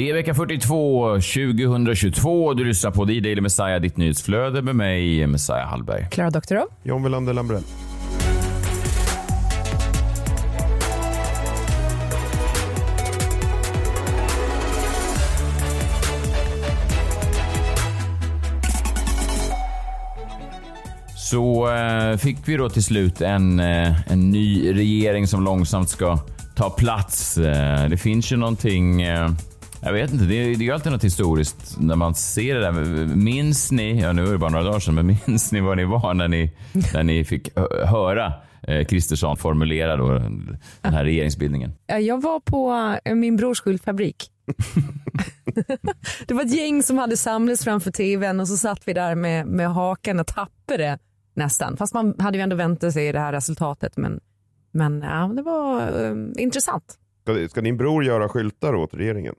Det är vecka 42, 2022. Du lyssnar på The Daily Messiah, ditt nyhetsflöde med mig, Messiah Hallberg. Klara Doktorov. John Welander Lambrell. Så eh, fick vi då till slut en, eh, en ny regering som långsamt ska ta plats. Eh, det finns ju någonting... Jag vet inte, det är, det är ju alltid något historiskt när man ser det där. Minns ni, ja nu är det bara några dagar sedan, men minns ni var ni var när ni, när ni fick hö- höra eh, Kristersson formulera då den här regeringsbildningen? Ja, Jag var på eh, min brors skyltfabrik. det var ett gäng som hade samlats framför tvn och så satt vi där med, med hakan och tappade nästan. Fast man hade ju ändå väntat sig det här resultatet. Men, men ja, det var eh, intressant. Ska, ska din bror göra skyltar åt regeringen?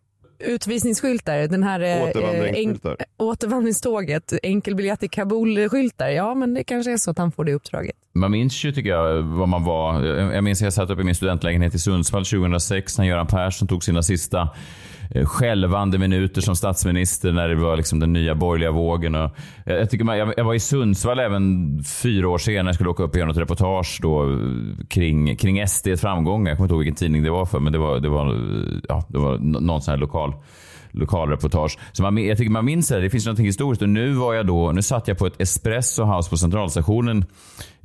Utvisningsskyltar, den här eh, Återvandringsskyltar. en- återvandringståget, enkelbiljett i Kabul-skyltar. Ja, men det kanske är så att han får det uppdraget. Man minns ju tycker jag vad man var. Jag minns att jag satt uppe i min studentlägenhet i Sundsvall 2006 när Göran Persson tog sina sista eh, Eh, skälvande minuter som statsminister när det var liksom den nya borgerliga vågen. Och eh, jag, tycker man, jag, var i Sundsvall även fyra år senare. Jag skulle åka upp och göra något reportage då eh, kring, kring SDs framgångar. Jag kommer inte ihåg vilken tidning det var för, men det var, det var, ja, det var någon sån här lokal lokalreportage. Så man, jag tycker man minns det. Det finns något historiskt. Och nu var jag då, nu satt jag på ett Espresso House på Centralstationen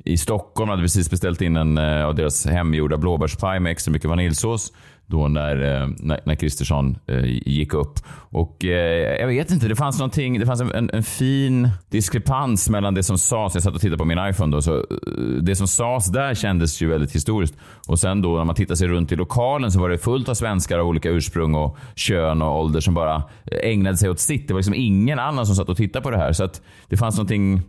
i Stockholm. hade precis beställt in en eh, av deras hemgjorda blåbärspaj med extra mycket vaniljsås. Då när, eh, när, när Kristersson eh, gick upp. Och eh, jag vet inte, det fanns någonting, det fanns en, en, fin diskrepans mellan det som sades, jag satt och tittade på min iPhone då, så eh, det som sades där kändes ju väldigt historiskt. Och sen då när man tittar sig runt i lokalen så var det fullt av svenskar av olika ursprung och kön och ålder som bara ägnade sig åt sitt. Det var liksom ingen annan som satt och tittade på det här. Så att det fanns någonting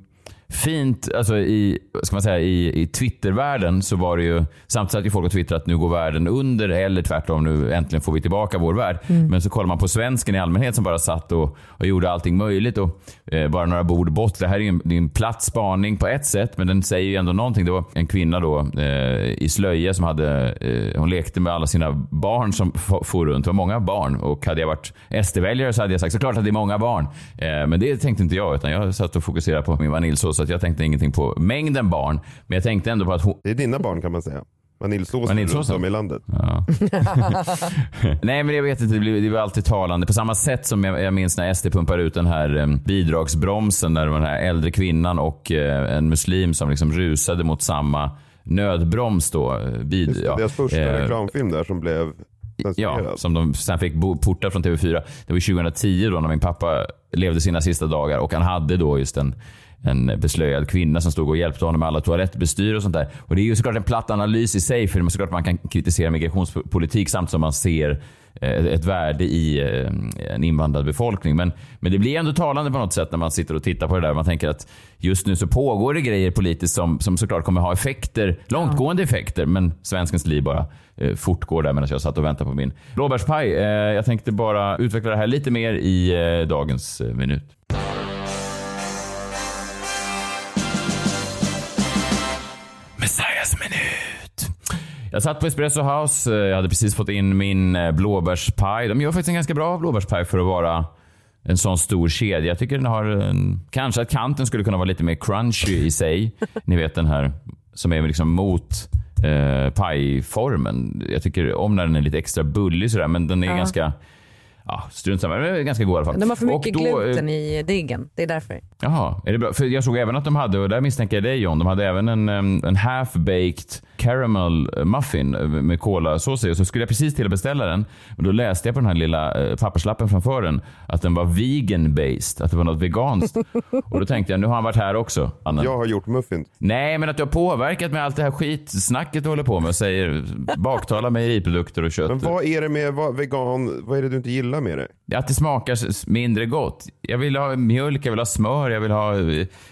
fint, alltså i, ska man säga, i, i Twittervärlden så var det ju, samtidigt satt ju folk och twittrade att nu går världen under eller tvärtom, nu äntligen får vi tillbaka vår värld. Men så kollar man på svensken i allmänhet som bara satt och, och gjorde allting möjligt och eh, bara några bord bort. Det här är ju en, är en platt spaning på ett sätt, men den säger ju ändå någonting. Det var en kvinna då eh, i slöja som hade, eh, hon lekte med alla sina barn som for runt. Det var många barn och hade jag varit SD-väljare så hade jag sagt såklart att det är många barn. Eh, men det tänkte inte jag, utan jag satt och fokuserade på min vaniljsås så att jag tänkte ingenting på mängden barn. Men jag tänkte ändå på att hon, Det är dina barn kan man säga. Vaniljsåsen? runt om i landet. Ja. Nej, men jag vet inte. Det blir- det var alltid talande. På samma sätt som jag, jag minns när SD pumpar ut den här eh, bidragsbromsen när det var den här äldre kvinnan och eh, en muslim som liksom rusade mot samma nödbroms då. eh, Just det, Deras första eh, reklamfilm där som blev Ja, som de sen fick porta från TV4. Det var 2010 då när min pappa levde sina sista dagar och han hade då just en, en beslöjad kvinna som stod och hjälpte honom med alla toalettbestyr och sånt där. Och det är ju såklart en platt analys i sig, för det är såklart man kan kritisera migrationspolitik samtidigt som man ser eh, ett värde i eh, en invandrad befolkning. Men, men det blir ändå talande på något sätt när man sitter och tittar på det där. Man tänker att just nu så pågår det grejer politiskt som, som såklart kommer ha effekter, långtgående effekter, men svenskens liv bara eh, fortgår där medan jag satt och väntade på min blåbärspaj. Eh, jag tänkte bara utveckla det här lite mer i eh, dagens eh, minut. Jag satt på Espresso House. eh, Jag hade precis fått in min eh, blåbärspaj. De gör faktiskt en ganska bra blåbärspaj för att vara en sån stor kedja. Jag tycker den har en, Kanske att kanten skulle kunna vara lite mer crunchy i sig. Ni vet den här som är liksom mot eh, pajformen. Jag tycker om när den är lite extra bullig sådär, men den är Ja. ganska... Ja, strunt samma. Den är ganska god i alla fall. De har för mycket Och då, eh, gluten i diggen. Det är därför. Jaha, är det bra? För jag såg även att de hade, och där misstänker jag dig John, de hade även en, en half-baked caramel muffin med kolasås i. Så skulle jag precis till att beställa den. Men då läste jag på den här lilla eh, papperslappen framför den att den var vegan-based, att det var något veganskt. och då tänkte jag, nu har han varit här också. Anna. Jag har gjort muffins. Nej, men att du har påverkat med allt det här skitsnacket du håller på med och säger baktalar mejeriprodukter och kött. Men vad är det med vad, vegan, vad är det du inte gillar med dig. Att det smakar mindre gott. Jag vill ha mjölk, jag vill ha smör, jag vill ha...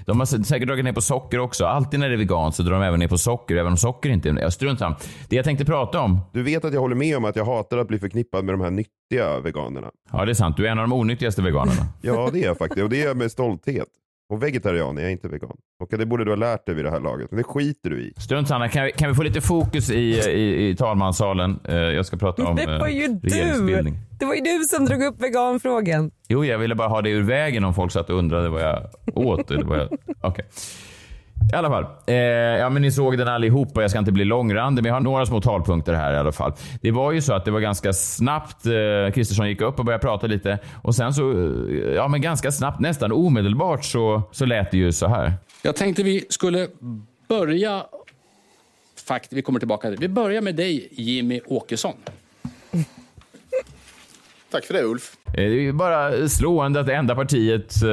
De har säkert dragit ner på socker också. Alltid när det är vegan så drar de även ner på socker, även om socker inte är... Strunt samma. Det jag tänkte prata om. Du vet att jag håller med om att jag hatar att bli förknippad med de här nyttiga veganerna. Ja, det är sant. Du är en av de onyttigaste veganerna. Ja, det är jag faktiskt. Och det är jag med stolthet. Och vegetarian är jag inte vegan. Och det borde du ha lärt dig vid det här laget. Men det skiter du i. Strunt samma. Kan vi, kan vi få lite fokus i, i, i talmanssalen? Eh, Jag ska prata om Det var ju eh, du. regeringsbildning. Det var ju du som drog upp veganfrågan. Jo, jag ville bara ha det ur vägen om folk satt och undrade vad jag åt. Eller vad jag... Okej. I alla fall. Eh, ja, men ni såg den allihopa. Jag ska inte bli långrandig, men jag har några små talpunkter här i alla fall. Det var ju så att det var ganska snabbt. Eh, Kristersson gick upp och började prata lite och sen så, eh, ja men ganska snabbt, nästan omedelbart så, så lät det ju så här. Jag tänkte vi skulle börja... Fakt, vi kommer tillbaka. Vi börjar med dig, Jimmy Åkesson. Tack för det Ulf. Eh, Det är bara slående att det enda partiet eh,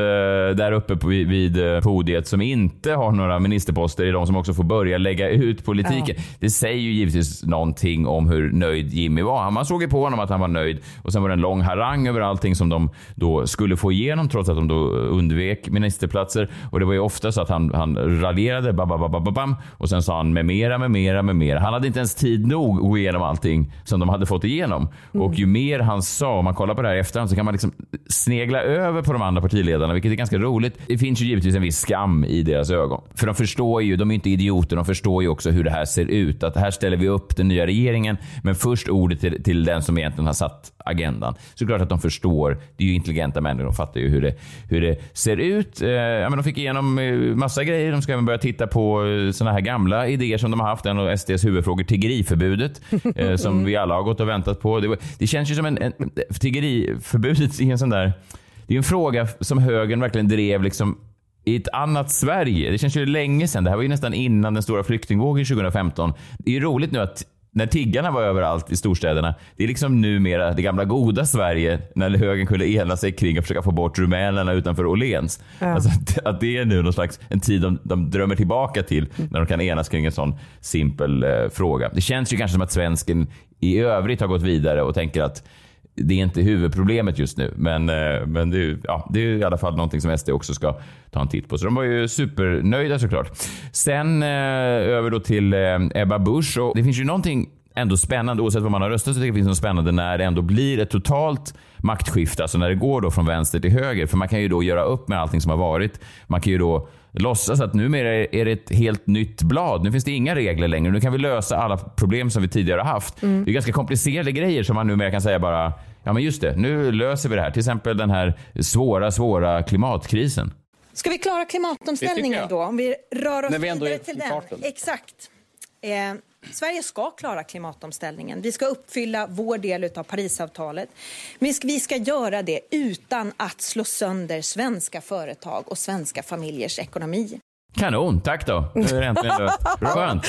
där uppe på, vid eh, podiet som inte har några ministerposter är de som också får börja lägga ut politiken. Det säger ju givetvis någonting om hur nöjd Jimmy var. Man såg ju på honom att han var nöjd och sen var det en lång harang över allting som de då skulle få igenom trots att de då undvek ministerplatser. Och det var ju ofta så att han, han raljerade bam, bam, bam, bam, och sen sa han med mera, med mera, med mera. Han hade inte ens tid nog att gå igenom allting som de hade fått igenom. Och ju mer han sa, om man kollar på det här i sidan så kan man liksom snegla över på de andra partiledarna, vilket är ganska roligt. Det finns ju givetvis en viss skam i deras ögon. För de förstår ju, de är inte idioter, de förstår ju också hur det här ser ut. Att här ställer vi upp den nya regeringen, men först ordet till, till den som egentligen har satt agendan. Så är klart att de förstår. Det är ju intelligenta människor, de fattar ju hur det, hur det ser ut. Eh, ja, men de fick igenom eh, massa grejer. De ska även börja titta på eh, såna här gamla idéer som de har haft. En av SDs huvudfrågor, tiggeriförbudet, eh, som vi alla har gått och väntat på. Det, det känns ju som en, en tiggeriförbudet i en sån där... Det är en fråga som högern verkligen drev liksom i ett annat Sverige. Det känns ju länge sedan. Det här var ju nästan innan den stora flyktingvågen 2015. Det är ju roligt nu att när tiggarna var överallt i storstäderna, det är liksom numera det gamla goda Sverige när högern kunde ena sig kring att försöka få bort rumänerna utanför Åhléns. Alltså att, att det är nu någon slags en tid de, de drömmer tillbaka till när de kan enas kring en sån simpel eh, fråga. Det känns ju kanske som att svensken i övrigt har gått vidare och tänker att det är inte huvudproblemet just nu, men, eh, men det, är, ja, det är i alla fall någonting som SD också ska ta en titt på. Så de var ju supernöjda såklart. Sen eh, över då till eh, Ebba Busch. Och det finns ju någonting ändå spännande, oavsett vad man har röstat så tycker jag det finns något spännande när det ändå blir ett totalt maktskifte, alltså när det går då från vänster till höger. För man kan ju då göra upp med allting som har varit. Man kan ju då låtsas att numera är det ett helt nytt blad. Nu finns det inga regler längre. Nu kan vi lösa alla problem som vi tidigare har haft. Det är ganska komplicerade grejer som man numera kan säga bara, ja men just det, nu löser vi det här. Till exempel den här svåra, svåra klimatkrisen. Ska vi klara klimatomställningen då? Om vi rör oss När vi vidare till den. farten. Exakt. Eh, Sverige ska klara klimatomställningen. Vi ska uppfylla vår del av Parisavtalet. Men vi ska, göra det utan att slå sönder svenska företag och svenska familjers ekonomi. Kanon, tack då. Nu är det äntligen löst. Skönt.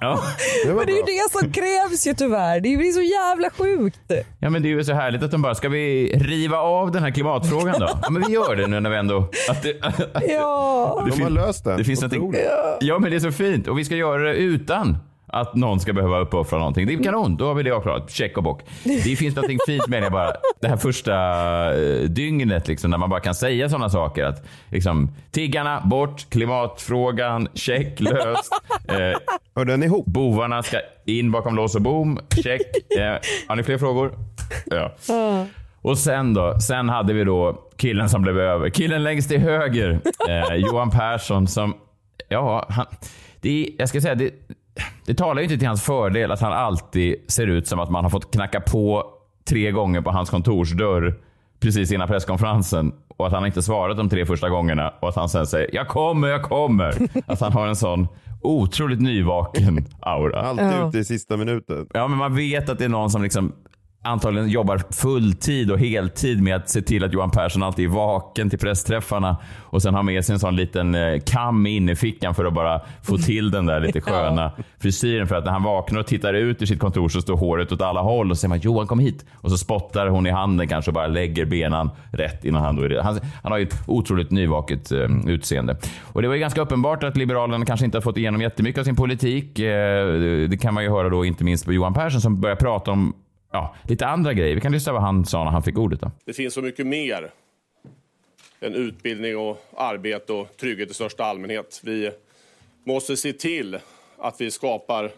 Ja. Det Men det är ju det som krävs ju tyvärr. Det blir så jävla sjukt. ja, men det är ju så härligt att de bara, ska vi riva av den här klimatfrågan då? Ja, men vi gör det nu när vi ändå... Att det, Ja. De har löst det. Det finns någonting, Otroligt. ja, men det är så fint. Och vi ska göra det utan att någon ska behöva uppoffra någonting. Det är kanon, då har vi det avklarat. Check och bock. Det finns någonting fint med det bara. Det här första eh, dygnet liksom, när man bara kan säga sådana saker. Att liksom, tiggarna bort, klimatfrågan, check, löst. Eh, Hör den ihop? bovarna ska in bakom lås och bom, check. Eh, har ni fler frågor? Ja. Och sen då? Sen hade vi då killen som blev över. Killen längst till höger, eh, Johan Persson som, ja, han, det, är- jag ska säga, det, det talar ju inte till hans fördel att han alltid ser ut som att man har fått knacka på tre gånger på hans kontorsdörr precis innan presskonferensen och att han inte svarat de tre första gångerna och att han sen säger “Jag kommer, jag kommer”. Att han har en sån otroligt nyvaken aura. Alltid ute i sista minuten. Ja, men man vet att det är någon som liksom antagligen jobbar fulltid och heltid med att se till att Johan Persson alltid är vaken till pressträffarna och sen har med sig en sån liten eh, kam i innerfickan för att bara få till den där lite sköna frisyren. För att när han vaknar och tittar ut ur sitt kontor så står håret åt alla håll och så säger man Johan kom hit och så spottar hon i handen kanske och bara lägger benen rätt innan han då är redo. Han, han har ju ett otroligt nyvaket eh, utseende. Och det var ju ganska uppenbart att Liberalerna kanske inte har fått igenom jättemycket av sin politik. Eh, det kan man ju höra då inte minst på Johan Persson som börjar prata om ja, lite andra grejer. Vi kan lyssna vad han sa när han fick ordet. Då. Det finns så mycket mer än utbildning och arbete och trygghet i största allmänhet. Vi måste se till att vi skapar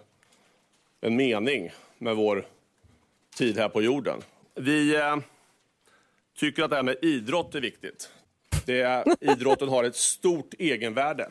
en mening med vår tid här på jorden. Vi eh, tycker att det här med idrott är viktigt. Det är, idrotten har ett stort egenvärde.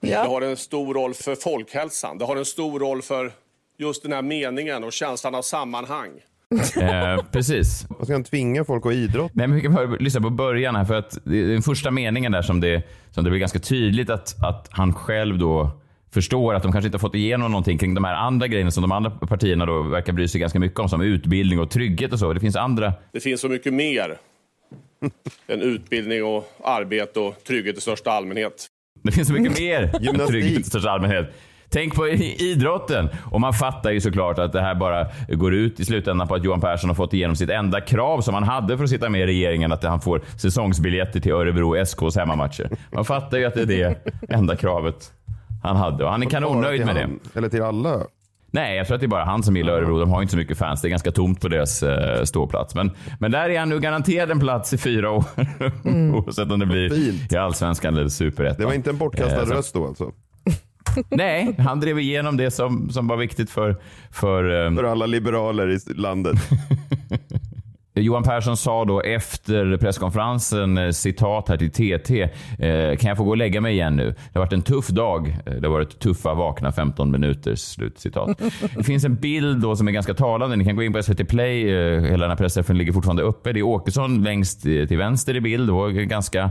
Det har en stor roll för folkhälsan. Det har en stor roll för just den här meningen och känslan av sammanhang. Eh, precis. Vad ska han tvinga folk att idrotta? Nej, men vi kan bara lyssna på början här. För att det är den första meningen där som det, som det blir ganska tydligt att, att han själv då förstår att de kanske inte har fått igenom någonting kring de här andra grejerna som de andra partierna då verkar bry sig ganska mycket om. Som utbildning och trygghet och så. Det finns andra. Det finns så mycket mer än utbildning och arbete och trygghet i största allmänhet. Det finns så mycket mer än trygghet i största allmänhet. Tänk på idrotten. Och man fattar ju såklart att det här bara går ut i slutändan på att Johan Persson har fått igenom sitt enda krav som han hade för att sitta med i regeringen. Att han får säsongsbiljetter till Örebro SKs hemmamatcher. Man fattar ju att det är det enda kravet han hade. Och han är kanonnöjd med det. Eller till alla. Nej, jag tror att det är bara han som gillar Örebro. De har inte så mycket fans. Det är ganska tomt på deras eh, ståplats. Men, men där är han nu garanterad en plats i fyra år. Oavsett om det blir Fint. i Allsvenskan eller Superettan. Det var inte en bortkastad Eh, röst då alltså. Nej, han drev igenom det som, som var viktigt för, för, eh, För alla liberaler i landet. Johan Persson sa då efter presskonferensen, eh, citat här till TT, eh, kan jag få gå och lägga mig igen nu? Det har varit en tuff dag. Det har varit tuffa vakna 15 minuter. Slut citat. Det finns en bild då som är ganska talande. Ni kan gå in på SVT Play. Hela den här pressträffen ligger fortfarande uppe. Det är Åkesson längst till vänster i bild. Och ganska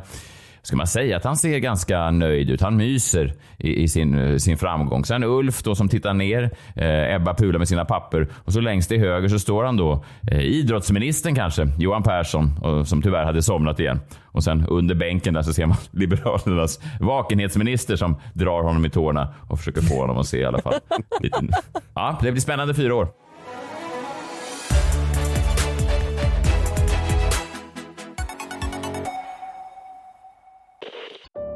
ska man säga att han ser ganska nöjd ut. Han myser i, i sin, sin framgång. Sen Ulf då som tittar ner. Eh, Ebba pular med sina papper. Och så längst till höger så står han då. Eh, idrottsministern kanske, Johan Persson, och, som tyvärr hade somnat igen. Och sen under bänken där så ser man Liberalernas vakenhetsminister som drar honom i tårna och försöker få honom att se i alla fall. Lite. Ja, det blir spännande fyra år.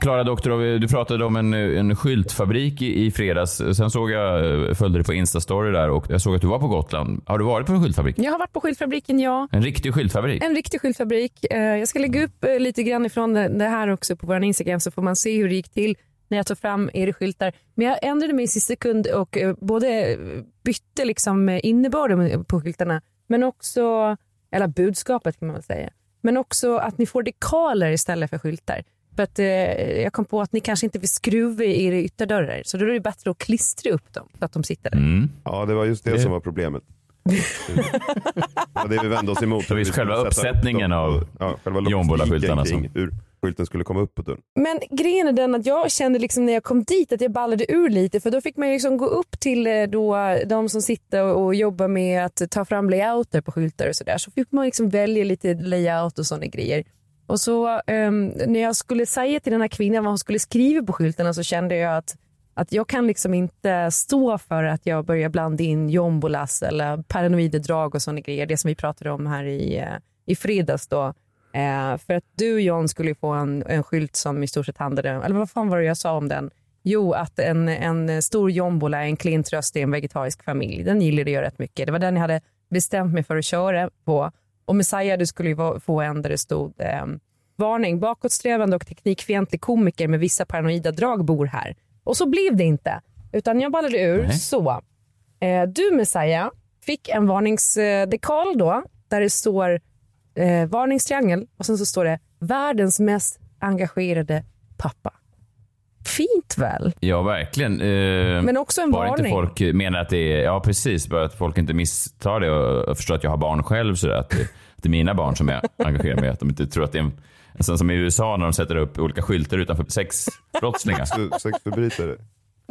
Klara Doktorov, du pratade om en, en skyltfabrik i, i fredags. Sen såg jag, följde dig på Instastory där och jag såg att du var på Gotland. Har du varit på en skyltfabrik? Jag har varit på skyltfabriken, ja. En riktig skyltfabrik? En riktig skyltfabrik. Eh, Jag ska lägga upp eh, lite grann ifrån det här också på vår Instagram så får man se hur det gick till när jag tog fram er skyltar. Men jag ändrade mig i sista sekund och eh, både bytte liksom eh, innebörden på skyltarna men också, eller budskapet kan man väl säga, men också att ni får dekaler istället för skyltar. Att eh, jag kom på att ni kanske inte vill skruva i era ytterdörrar så då är det bättre att klistra upp dem så att de sitter där. Mm. Ja, det var just det, Det- som var problemet. Ja, det vi vände oss emot. Så Vi skulle själva upp uppsättningen dem av ja, själva Jombola-skyltarna som- skylten skulle komma upp på dörren. Men grejen är den att jag kände liksom när jag kom dit att jag ballade ur lite för då fick man ju liksom gå upp till eh, då, de som sitter och, och jobbar med att ta fram layouter på skyltar och sådär. Så fick man liksom välja lite layout och sådana grejer. Och så um, när jag skulle säga till den här kvinnan vad hon skulle skriva på skyltarna så kände jag att, att jag kan liksom inte stå för att jag börjar blanda in jombolas eller paranoida drag och sådana grejer. Det som vi pratade om här i, eh, i fredags då. Uh, för att du John skulle få en, en skylt som i stort sett handlade eller vad fan var det jag sa om den? Jo, att en, en stor jombola är en klen tröst i en vegetarisk familj. Den gillade jag rätt mycket. Det var den jag hade bestämt mig för att köra på. Och Messiah, du skulle ju få en där det stod eh, varning, bakåtsträvande och teknikfientlig komiker med vissa paranoida drag bor här. Och så blev det inte, utan jag ballade ur. Nej. Så, eh, du Messiah fick en varningsdekal då, där det står eh, varningstriangel och sen så står det världens mest engagerade pappa. Fint väl? Ja, verkligen. Eh, Men också en bara varning. inte folk menar att det är, ja precis, bara att folk inte misstar det och förstår att jag har barn själv så att det, att det är mina barn som jag engagerar mig i. Att de inte tror att det är en, en sån som i USA när de sätter upp olika skyltar utanför sexbrottslingar. Sexförbrytare.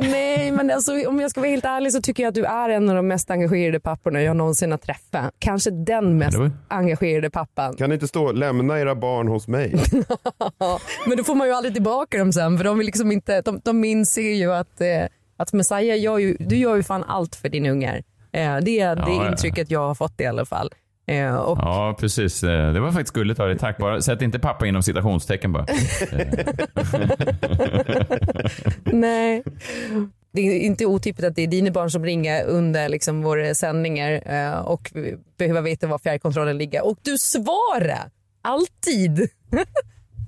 Nej, men alltså, om jag ska vara helt ärlig så tycker jag att du är en av de mest engagerade papporna jag någonsin har träffat. Kanske den mest det var- engagerade pappan. Kan det inte stå lämna era barn hos mig? Men då får man ju aldrig tillbaka dem sen för de, vill liksom inte, de, de inser ju att, eh, att Messiah gör ju, du gör ju fan allt för din ungar. Eh, det är det Ja, ja. intrycket jag har fått i alla fall. Eh, och Ja, precis. Eh, Det var faktiskt gulligt av dig. Tack. Bara, sätt inte pappa inom citationstecken bara. Nej. Det är inte otypigt att det är dina barn som ringer under liksom våra sändningar eh, och behöver veta var fjärrkontrollen ligger. Och du svarar alltid.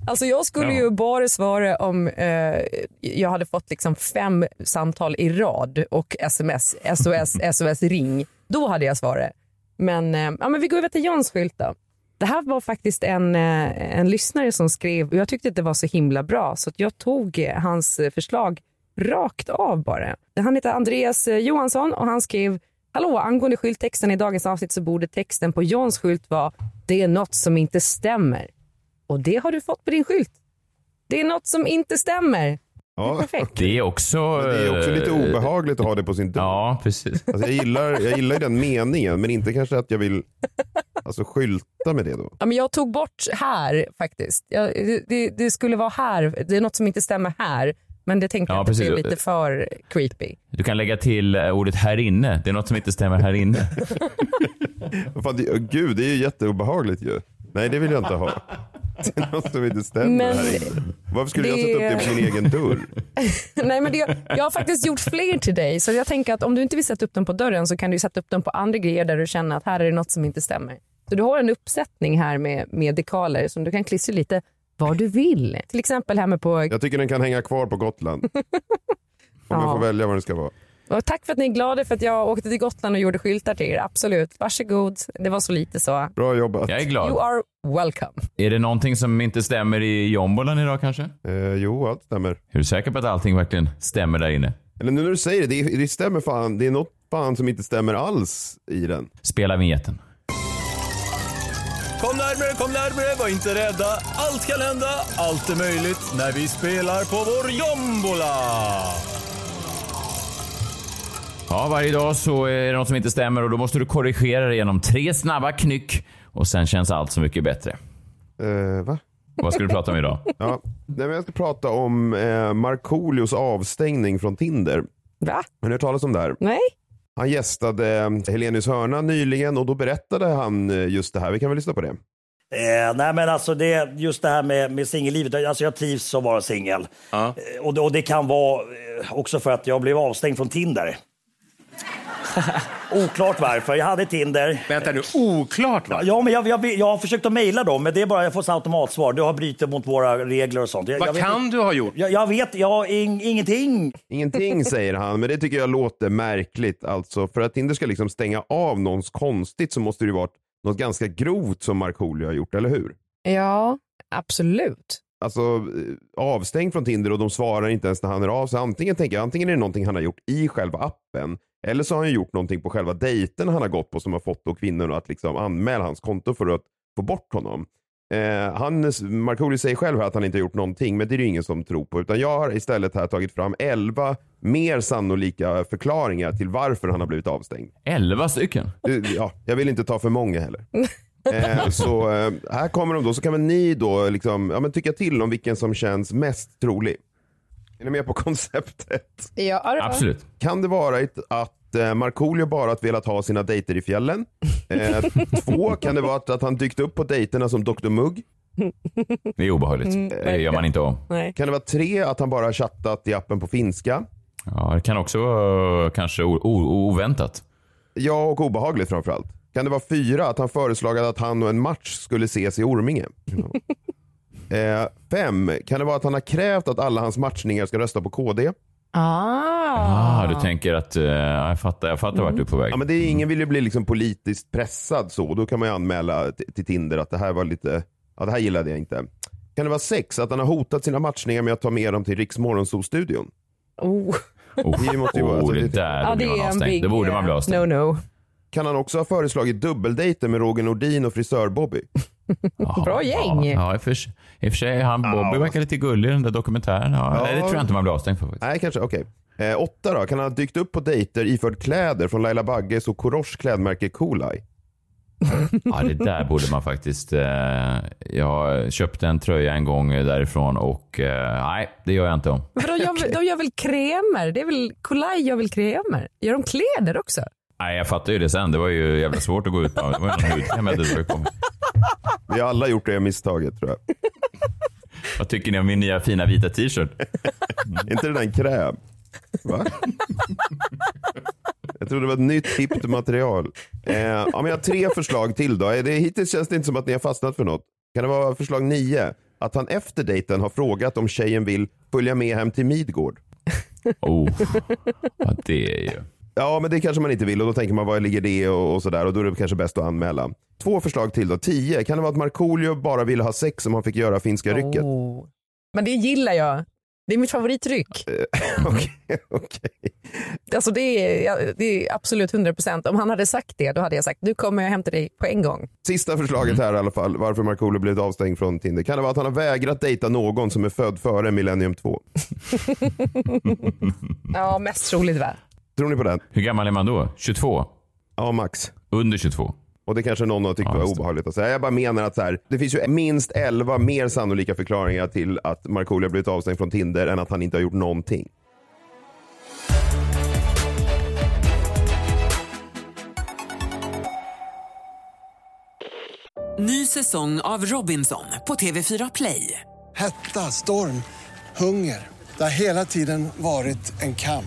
Alltså jag skulle Ja. ju bara svara om eh, jag hade fått liksom fem samtal i rad och sms, SOS, SOS ring. Då hade jag svarat. Men, eh, ja, men vi går över till Johns skylt då. Det här var faktiskt en, eh, en lyssnare som skrev och jag tyckte att det var så himla bra så att jag tog eh, hans förslag rakt av bara. Han heter Andreas Johansson och han skrev Hallå, angående skylttexten i dagens avsnitt så borde texten på Johns skylt vara Det är något som inte stämmer. Och det har du fått på din skylt. Det är något som inte stämmer. Ja. Perfekt. Det är också... Men det är också lite eh, obehagligt att ha det på sin dörr. Ja, precis. Alltså jag, gillar, jag gillar ju den meningen, men inte kanske att jag vill alltså, skylta med det då. Ja, men jag tog bort här faktiskt. Jag, det- det, skulle vara här. Det är något som inte stämmer här. Men det tänkte Ja, jag att det blev lite för creepy. Du kan lägga till eh, ordet här inne. Det är något som inte stämmer här inne. Fan, det, gud, det är ju jätteobehagligt ju. Nej, det vill jag inte ha. Det är något som inte stämmer Men här inne. Varför skulle jag det- sätta upp det på min egen dörr? Nej, men det, jag har faktiskt gjort fler till dig. Så jag tänker att om du inte vill sätta upp dem på dörren så kan du sätta upp dem på andra grejer där du känner att här är det något som inte stämmer. Så du har en uppsättning här med, med dekaler som du kan klistra lite var du vill. Till exempel här med på... Jag tycker den kan hänga kvar på Gotland. Om jag Ja. får välja vad den ska vara. Och tack för att ni är glada för att jag åkte till Gotland och gjorde skyltar till er. Absolut. Varsågod. Det var så lite så. Bra jobbat. Jag är You glad. are welcome. Är det någonting som inte stämmer i jombolan idag kanske? Eh, jo, allt stämmer. Är du säker på att allting verkligen stämmer där inne? Eller nu när du säger det, det, det stämmer fan. Det är något fan som inte stämmer alls i den. Spela vinjetten. Kom närmare, kom närmare, var inte rädda. Allt kan hända, allt är möjligt när vi spelar på vår jombola. Ja, varje dag så är det något som inte stämmer och då måste du korrigera det genom tre snabba knyck och sen känns allt så mycket bättre. Eh, va? Vad ska du prata om idag? Ja. Nej, men jag ska prata om eh, Markoolios avstängning från Tinder. Va? Har ni hört talas om det här? Nej. Han gästade eh, Helenius hörna nyligen och då berättade han eh, just det här. Vi kan väl lyssna på det. Eh, nej men alltså det, just det här med, med singellivet, alltså jag trivs som vara singel. Eh, och, det- och det kan vara eh, också för att jag blev avstängd från Tinder. Oklart varför. Jag hade Tinder. Vänta nu, oklart va? Ja, men jag, jag, jag har försökt att mejla dem, men det är bara jag får så automatsvar. Du har brutit mot våra regler och sånt. Jag, Vad jag vet kan inte- du ha gjort? Jag, jag vet, jag, ing, ingenting. Ingenting säger han, men det tycker jag låter märkligt. Alltså, för att Tinder ska liksom stänga av någons konstigt så måste det ju vara något ganska grovt som Markoolio har gjort, eller hur? Ja, absolut. Alltså eh, avstängd från Tinder och de svarar inte ens när han är av sig. Antingen tänker jag, antingen är det någonting han har gjort i själva appen eller så har han gjort någonting på själva dejten han har gått på som har fått då kvinnorna att liksom anmäla hans konto för att få bort honom. Eh, han, Markoolio säger själv här att han inte har gjort någonting, men det är det ingen som tror på. Utan jag har istället här tagit fram 11 mer sannolika förklaringar till varför han har blivit avstängd. Elva stycken? Ja, jag vill inte ta för många heller. Eh, så eh, här kommer de då, så kan väl ni då liksom, ja, men tycka till om vilken som känns mest trolig. Är ni med på konceptet? Ja, Kan det vara ett, att eh, Markoolio bara att velat ha sina dejter i fjällen? Eh, två, kan det vara att, att han dykt upp på dejterna som Dr Mugg? Det är obehagligt. Mm, det gör man inte om. Nej. Kan det vara tre, att han bara har chattat i appen på finska? Ja, det kan också vara kanske oväntat. Ja, och obehagligt framförallt. Kan det vara fyra, att han föreslagit att han och en match skulle ses i Orminge? Eh, fem, kan det vara att han har krävt att alla hans matchningar ska rösta på KD? Ah. Ah, du tänker att, uh, jag fattar, jag fattar vart du är på väg. Ja, men det är, ingen vill ju bli liksom politiskt pressad så. Då kan man ju anmäla till Tinder att det här var lite, ja det här gillade jag inte. Kan det vara sex? Att han har hotat sina matchningar med att ta med dem till Riks Morgonzoo-studion? Oh. Det måste ju vara, Oh, alltså, det där Ja, borde det man är en avstängd. big Det borde man bli eh, avstängd. no-no. Kan han också ha föreslagit dubbeldejter med Roger Nordin och frisör-Bobby? Bra gäng. Ja, ja i, och för, sig- i och för sig, han Bobby verkar lite gullig i den där dokumentären. Ja, Ja. Nej, det tror jag inte man blir avstängd för. faktiskt. Nej, kanske. Okej. Eh, åtta då. Kan han ha dykt upp på dejter iförd kläder från Laila Bagges och Korosh klädmärke Cooleye? Ja, det där borde man faktiskt... Eh, jag köpte en tröja en gång därifrån och eh, nej, det gör jag inte om. Men de, gör, de gör väl kremer? Det är väl, Kolaj gör väl kremer? Gör de kläder också? Nej, jag fattar ju det sen. Det var ju jävla svårt att gå ut med. Det var ju någon hudkräm jag hade på. Vi har alla gjort det misstaget tror jag. Vad tycker ni om min nya fina vita t-shirt? inte det där en kräm? Va? Jag trodde det var ett nytt hippt material. Eh, ja, men jag har tre förslag till då. Är Det, hittills känns det inte som att ni har fastnat för något. Kan det vara förslag nio? Att han efter dejten har frågat om tjejen vill följa med hem till Midgård. Oh, ja, det är ju... Ja, men det kanske man inte vill och då tänker man var ligger det och, och sådär och då är det kanske bäst att anmäla. Två förslag till då. Tio. Kan det vara att Markoolio bara ville ha sex om han fick göra finska rycket? Oh. Men det gillar jag. Det är mitt favoritryck. Alltså det, är, det är absolut 100 procent. Om han hade sagt det, då hade jag sagt nu kommer jag till dig på en gång. Sista förslaget här i alla fall, varför Markoolio blivit avstängd från Tinder. Kan det vara att han har vägrat dejta någon som är född före Millennium 2? Ja, mest troligt va? Tror ni på den? Hur gammal är man då? 22? Ja, max. Under 22? Och det kanske någon har tyckt Ja, var obehagligt att säga. Jag bara menar att så här, det finns ju minst 11 mer sannolika förklaringar till att Markoolio har blivit avstängd från Tinder än att han inte har gjort någonting. Ny säsong av Robinson på TV4 Play. Hetta, storm, hunger. Det har hela tiden varit en kamp.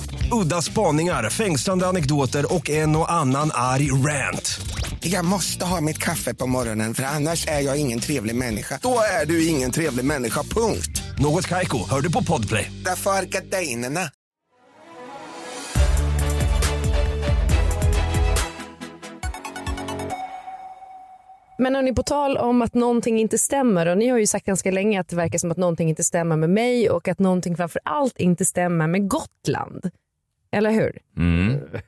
Udda spaningar, fängslande anekdoter och en och annan arg rant. Jag måste ha mitt kaffe på morgonen för annars är jag ingen trevlig människa. Då är du ingen trevlig människa, punkt. Något Kaiko, hör du på Podplay. Därför är gardinerna. Men hörni, på tal om att någonting inte stämmer och ni har ju sagt ganska länge att det verkar som att någonting inte stämmer med mig och att någonting framför allt inte stämmer med Gotland. Eller hur? Mm.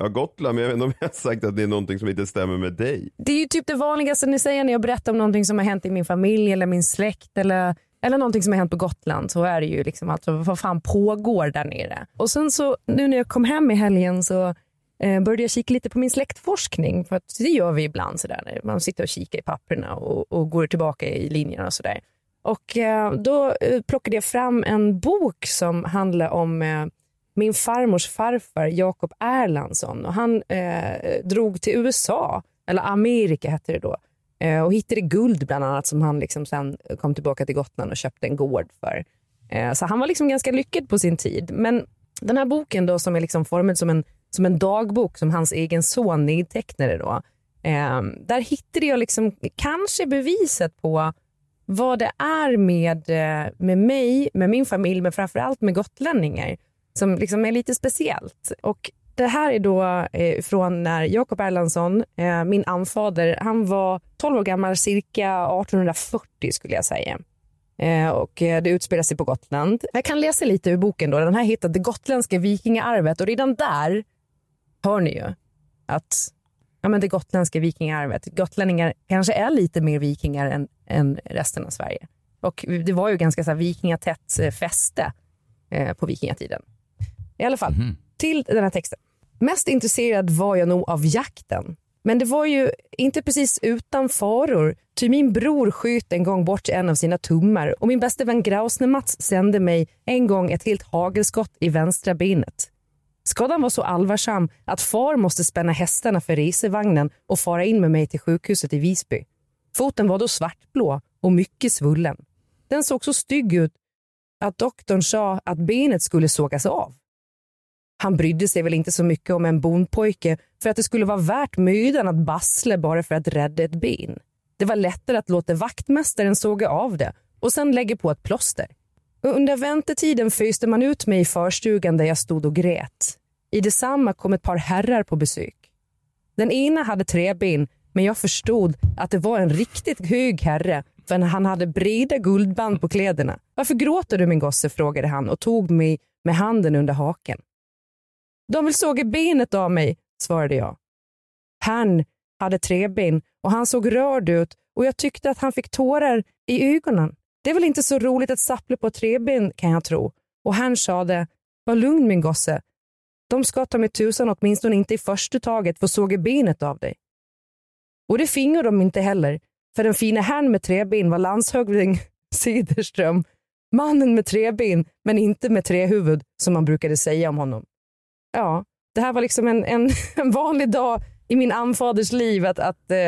Ja, Gotland, men jag vet inte om jag har sagt att det är någonting som inte stämmer med dig. Det är ju typ det vanligaste ni säger när jag berättar om någonting som har hänt i min familj eller min släkt eller, eller någonting som har hänt på Gotland så är det ju liksom alltså vad fan pågår där nere. Och sen så nu när jag kom hem i helgen så eh, började jag kika lite på min släktforskning för att det gör vi ibland sådär när man sitter och kikar i papperna och, och går tillbaka i linjerna och sådär. Och eh, då eh, plockade jag fram en bok som handlar om eh, min farmors farfar Jakob Erlandsson och han eh, drog till USA, eller Amerika hette det då, eh, och hittade guld bland annat som han liksom sen kom tillbaka till Gotland och köpte en gård för. Eh, så han var liksom ganska lyckad på sin tid. Men den här boken då som är liksom formad som en, som en dagbok som hans egen son nedtecknade då, eh, där hittade jag liksom kanske beviset på vad det är med, eh, med mig, med min familj, men framförallt med gotlänningar som liksom är lite speciellt. Och det här är då eh, från när Jakob Erlandsson, eh, min anfader, han var 12 år gammal, cirka 1840 skulle jag säga. Eh, och eh, det utspelar sig på Gotland. Jag kan läsa lite ur boken. då. Den här heter Det gotländska vikingaarvet och redan där hör ni ju att ja, men det gotländska vikingaarvet, gotlänningar kanske är lite mer vikingar än, än resten av Sverige. Och det var ju ganska så här, vikingatätt eh, fäste eh, på vikingatiden. I alla fall, till den här texten. Mest intresserad var jag nog av jakten. Men det var ju inte precis utan faror, ty min bror sköt en gång bort en av sina tummar och min bäste vän Grausne-Mats sände mig en gång ett helt hagelskott i vänstra benet. Skadan var så allvarsam att far måste spänna hästarna för resevagnen och fara in med mig till sjukhuset i Visby. Foten var då svartblå och mycket svullen. Den såg så stygg ut att doktorn sa att benet skulle sågas av. Han brydde sig väl inte så mycket om en bondpojke för att det skulle vara värt mödan att bassla bara för att rädda ett ben. Det var lättare att låta vaktmästaren såga av det och sen lägga på ett plåster. Och under väntetiden föste man ut mig i förstugan där jag stod och grät. I detsamma kom ett par herrar på besök. Den ena hade tre ben, men jag förstod att det var en riktigt hög herre för han hade breda guldband på kläderna. Varför gråter du min gosse? frågade han och tog mig med handen under haken. De vill såga benet av mig, svarade jag. Han hade träben och han såg rörd ut och jag tyckte att han fick tårar i ögonen. Det är väl inte så roligt att sappla på träben kan jag tro. Och han sade, var lugn min gosse. De ska ta mig tusan åtminstone inte i första taget få såga benet av dig. Och det fingo de inte heller, för den fina herrn med träben var landshövding Siderström, mannen med träben men inte med trähuvud som man brukade säga om honom. Ja, det här var liksom en, en, en vanlig dag i min anfaders liv. Att, att, eh,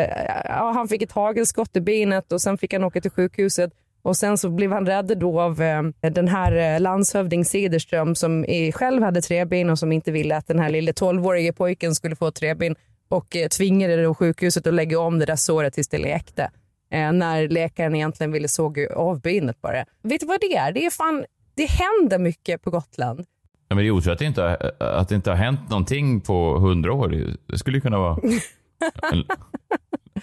ja, han fick ett hagelskott i benet och sen fick han åka till sjukhuset. Och Sen så blev han rädd då av eh, den här eh, landshövding Cederström som själv hade träben och som inte ville att den här lille 12-årige pojken skulle få träben och eh, tvingade då sjukhuset att lägga om det där såret tills det läkte. Eh, när läkaren egentligen ville såga av benet bara. Vet du vad det är? Det, är fan, det händer mycket på Gotland. Ja, men det är otroligt att det, inte har, att det inte har hänt någonting på hundra år. Det skulle ju kunna vara en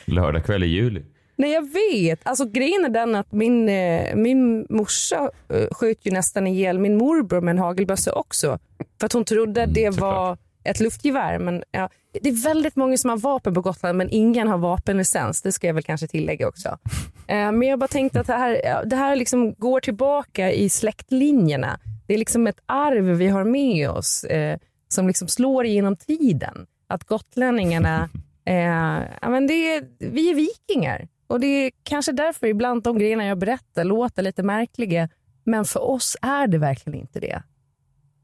lördagkväll i juli. Nej, jag vet. Alltså, grejen är den att min, eh, min morsa eh, sköt ju nästan ihjäl min morbror med en hagelbössa också. För att hon trodde Mm, det var ett luftgevär. Men, ja, det är väldigt många som har vapen på Gotland men ingen har vapenlicens. Det ska jag väl kanske tillägga också. Eh, men jag bara tänkte att det här, det här liksom går tillbaka i släktlinjerna. Det är liksom ett arv vi har med oss eh, som liksom slår genom tiden. Att gotlänningarna, eh, ja, men det är, vi är vikingar. Och det är kanske därför ibland de grejerna jag berättar låter lite märkliga. Men för oss är det verkligen inte det.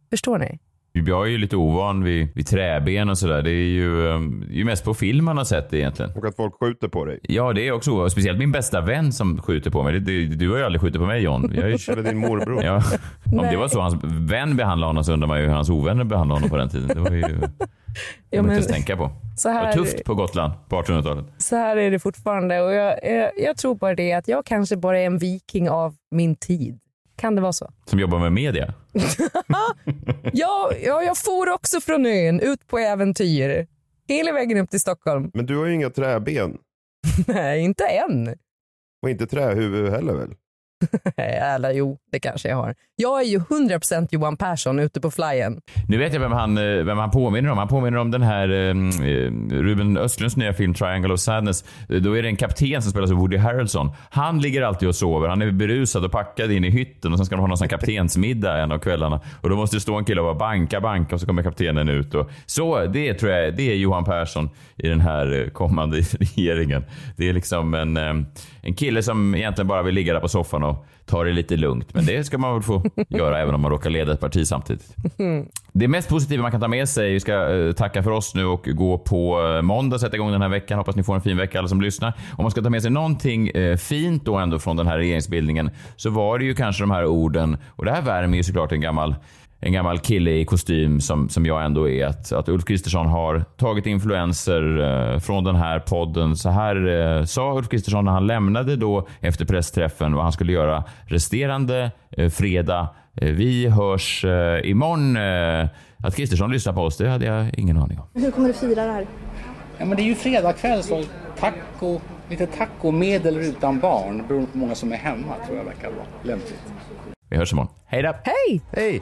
Förstår ni? Jag är ju lite ovan vid, vid träben och sådär. Det är ju, um, det ju mest på film man har sett det egentligen. Och att folk skjuter på dig. Ja, det är också ovanligt. Speciellt min bästa vän som skjuter på mig. Det, det, du har ju aldrig skjutit på mig John. Jag är ju... Eller din morbror. Ja. Om det var så hans vän behandlade honom så undrar man ju hur hans ovänner behandlade honom på den tiden. Det var ju det Ja, men- inte tänka på. Så Det här- var tufft på Gotland på 1800-talet. Så här är det fortfarande. Och jag, jag, jag tror bara det att jag kanske bara är en viking av min tid. Kan det vara så? Som jobbar med media. Ja, ja, jag for också från ön ut på äventyr. Hela vägen upp till Stockholm. Men du har ju inga träben. Nej, inte än. Och inte trähuvud heller väl? Eller jo, det kanske jag har. Jag är ju 100% Johan Persson ute på flyen. Nu vet jag vem han, eh, vem han påminner om. Han påminner om den här eh, Ruben Östlunds nya film Triangle of Sadness. Eh, Då är det en kapten som spelas av Woody Harrelson. Han ligger alltid och sover. Han är berusad och packad in i hytten och sen ska de ha någon sån kaptensmiddag en av kvällarna. Och då måste det stå en kille och bara banka, banka och så kommer kaptenen ut. Och så, det tror jag, det är Johan Persson i den här eh, kommande regeringen. Det är liksom en, eh, en kille som egentligen bara vill ligga där på soffan och ta det lite lugnt. Men det ska man väl få göra även om man råkar leda ett parti samtidigt. Det mest positiva man kan ta med sig, vi ska eh, tacka för oss nu och gå på eh, måndag, sätta igång den här veckan. Hoppas ni får en fin vecka alla som lyssnar. Om man ska ta med sig någonting eh, fint då ändå från den här regeringsbildningen så var det ju kanske de här orden, och det här värmer ju såklart en gammal en gammal kille i kostym som, som jag ändå är. Att, att Ulf Kristersson har tagit influenser eh, från den här podden. Så här eh, sa Ulf Kristersson när han lämnade då efter pressträffen vad han skulle göra resterande eh, fredag. Eh, vi hörs eh, imorgon. Eh, att Kristersson lyssnar på oss, det hade jag ingen aning om. Hur kommer du fira det här? Ja, men det är ju fredagkväll så taco, lite taco med eller utan barn beroende på hur många som är hemma tror jag verkar vara lämpligt. Vi hörs imorgon. Hej då! Hej! Hej!